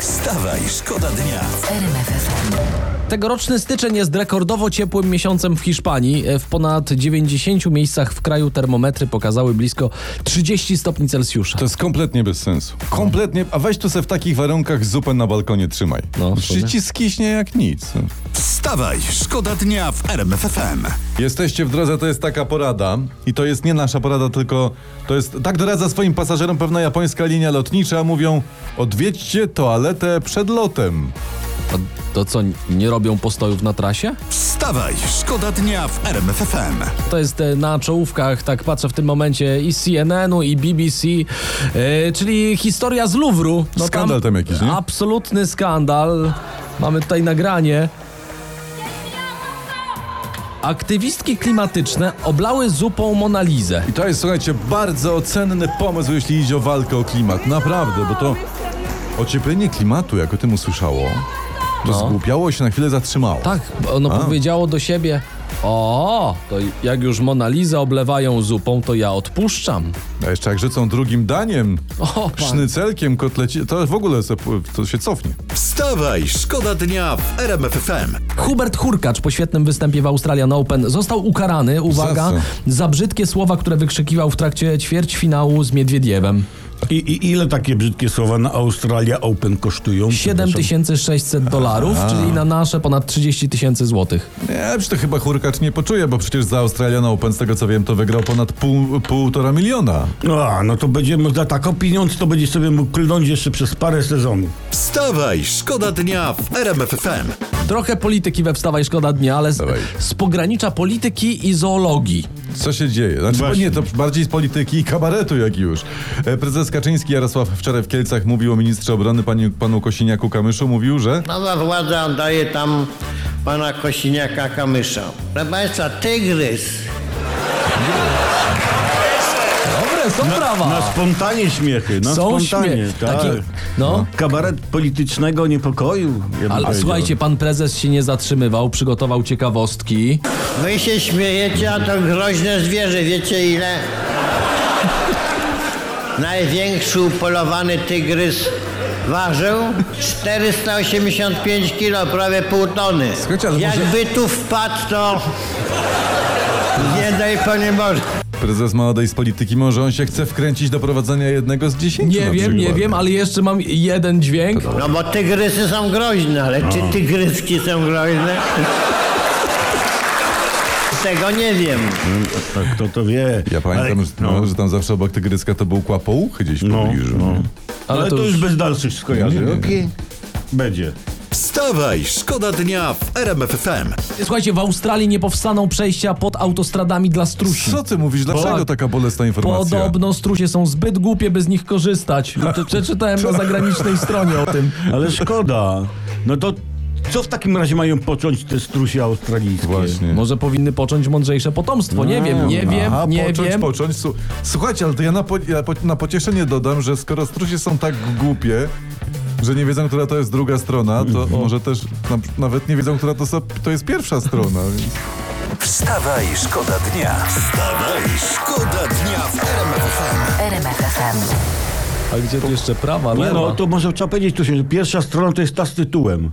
Wstawaj, szkoda dnia. Tegoroczny styczeń jest rekordowo ciepłym miesiącem w Hiszpanii. W ponad 90 miejscach w kraju termometry pokazały blisko 30 stopni Celsjusza. To jest kompletnie bez sensu. Kompletnie. A weź tu se w takich warunkach zupę na balkonie trzymaj. No, Przecież ci skiśnie jak nic. Wstawaj, szkoda dnia w RMF FM. Jesteście w drodze, to jest taka porada. I to jest nie nasza porada, tylko to jest. Tak doradza swoim pasażerom pewna japońska linia lotnicza. Mówią: odwiedźcie toaletę przed lotem. A to co, nie robią postojów na trasie? Wstawaj, szkoda dnia w RMF FM. To jest e, na czołówkach, tak patrzę w tym momencie, i CNN-u, i BBC, e, czyli historia z Louvru. Skandal tam jakiś, nie? Absolutny skandal. Mamy tutaj nagranie. Aktywistki klimatyczne oblały zupą Monalizę. I to jest, słuchajcie, bardzo cenny pomysł, jeśli idzie o walkę o klimat. Naprawdę, bo to ocieplenie klimatu, jak o tym usłyszało, to No. zgłupiało się na chwilę zatrzymało. Tak, ono A. powiedziało do siebie: O, to jak już Monalizę oblewają zupą, to ja odpuszczam. A jeszcze jak życą drugim daniem, O, pan. sznycelkiem, kotleci, to w ogóle se, to się cofnie. Wstawaj, szkoda dnia w RMF FM. Hubert Hurkacz po świetnym występie w Australian Open został ukarany, uwaga, Za za brzydkie słowa, które wykrzykiwał w trakcie ćwierćfinału z Miedwiediewem. I, I ile takie brzydkie słowa na Australia Open kosztują? 7600 dolarów, czyli na nasze ponad 30 tysięcy złotych. Nie, przecież to chyba Hurkacz nie poczuje, bo przecież za Australian Open, z tego co wiem, to wygrał ponad pół, półtora miliona. A, no to będzie, za taką pieniądz to będzie sobie mógł klnąć jeszcze przez parę sezonów. Wstawaj, szkoda dnia w RMF FM. Trochę polityki we Wstawaj Szkoda Dnia, ale z, Dawaj. z pogranicza polityki i zoologii. Co się dzieje? Znaczy, Właśnie. nie, to bardziej z polityki i kabaretu jak już. E, Prezes Kaczyński Jarosław wczoraj w Kielcach mówił o ministrze obrony panu, panu Kosiniaku-Kamyszu, mówił, że Nowa władza daje tam pana Kosiniaka Kamysza. Proszę Państwa, tygrys. Dobre, są brawa. Na spontanie śmiechy, na Są spontanie. śmie- tak. takie- no. Kabaret politycznego niepokoju. Ja Ale powiedział. słuchajcie, pan prezes się nie zatrzymywał, przygotował ciekawostki. Wy się śmiejecie, a to groźne zwierzę. Wiecie ile? Największy upolowany tygrys ważył 485 kilo, prawie pół tony. Jakby tu wpadł, to nie daj Panie Boże. Prezes ma odejść z polityki, może on się chce wkręcić do prowadzenia jednego z dziesięciu Nie na wiem, nie przykład. wiem, ale jeszcze mam jeden dźwięk. No bo tygrysy są groźne, ale czy tygryski są groźne? Tego nie wiem. Tak, kto to wie. Ja pamiętam, Ale- że, no. że tam zawsze obok tygryska to był kłapouchy gdzieś w No, pobliżu. no. Ale Ale, to to, już- bez dalszych skojarzeń. Okej. Będzie. Wstawaj, szkoda dnia w RMF FM. Słuchajcie, w Australii nie powstaną przejścia pod autostradami dla strusi. Co ty mówisz? Dlaczego Bo- taka bolesna informacja? Podobno strusie są zbyt głupie, by z nich korzystać. To przeczytałem na zagranicznej stronie o tym. Ale szkoda. No to co w takim razie mają począć te strusie australijskie? Właśnie. Może powinny począć mądrzejsze potomstwo. Nie wiem, nie wiem, Aha, nie począć, wiem. począć. Su- Słuchajcie, ale to ja na, po, ja po, na pocieszenie dodam, że skoro strusie są tak głupie, że nie wiedzą, która to jest druga strona, to może też na, nawet nie wiedzą, która to, so- to jest pierwsza strona. Więc... Wstawaj, szkoda dnia. Wstawaj, szkoda dnia w RMF FM. RMFFM. A gdzie tu jeszcze prawa, Nie lewa? no, to może trzeba powiedzieć tu się, że pierwsza strona to jest ta z tytułem.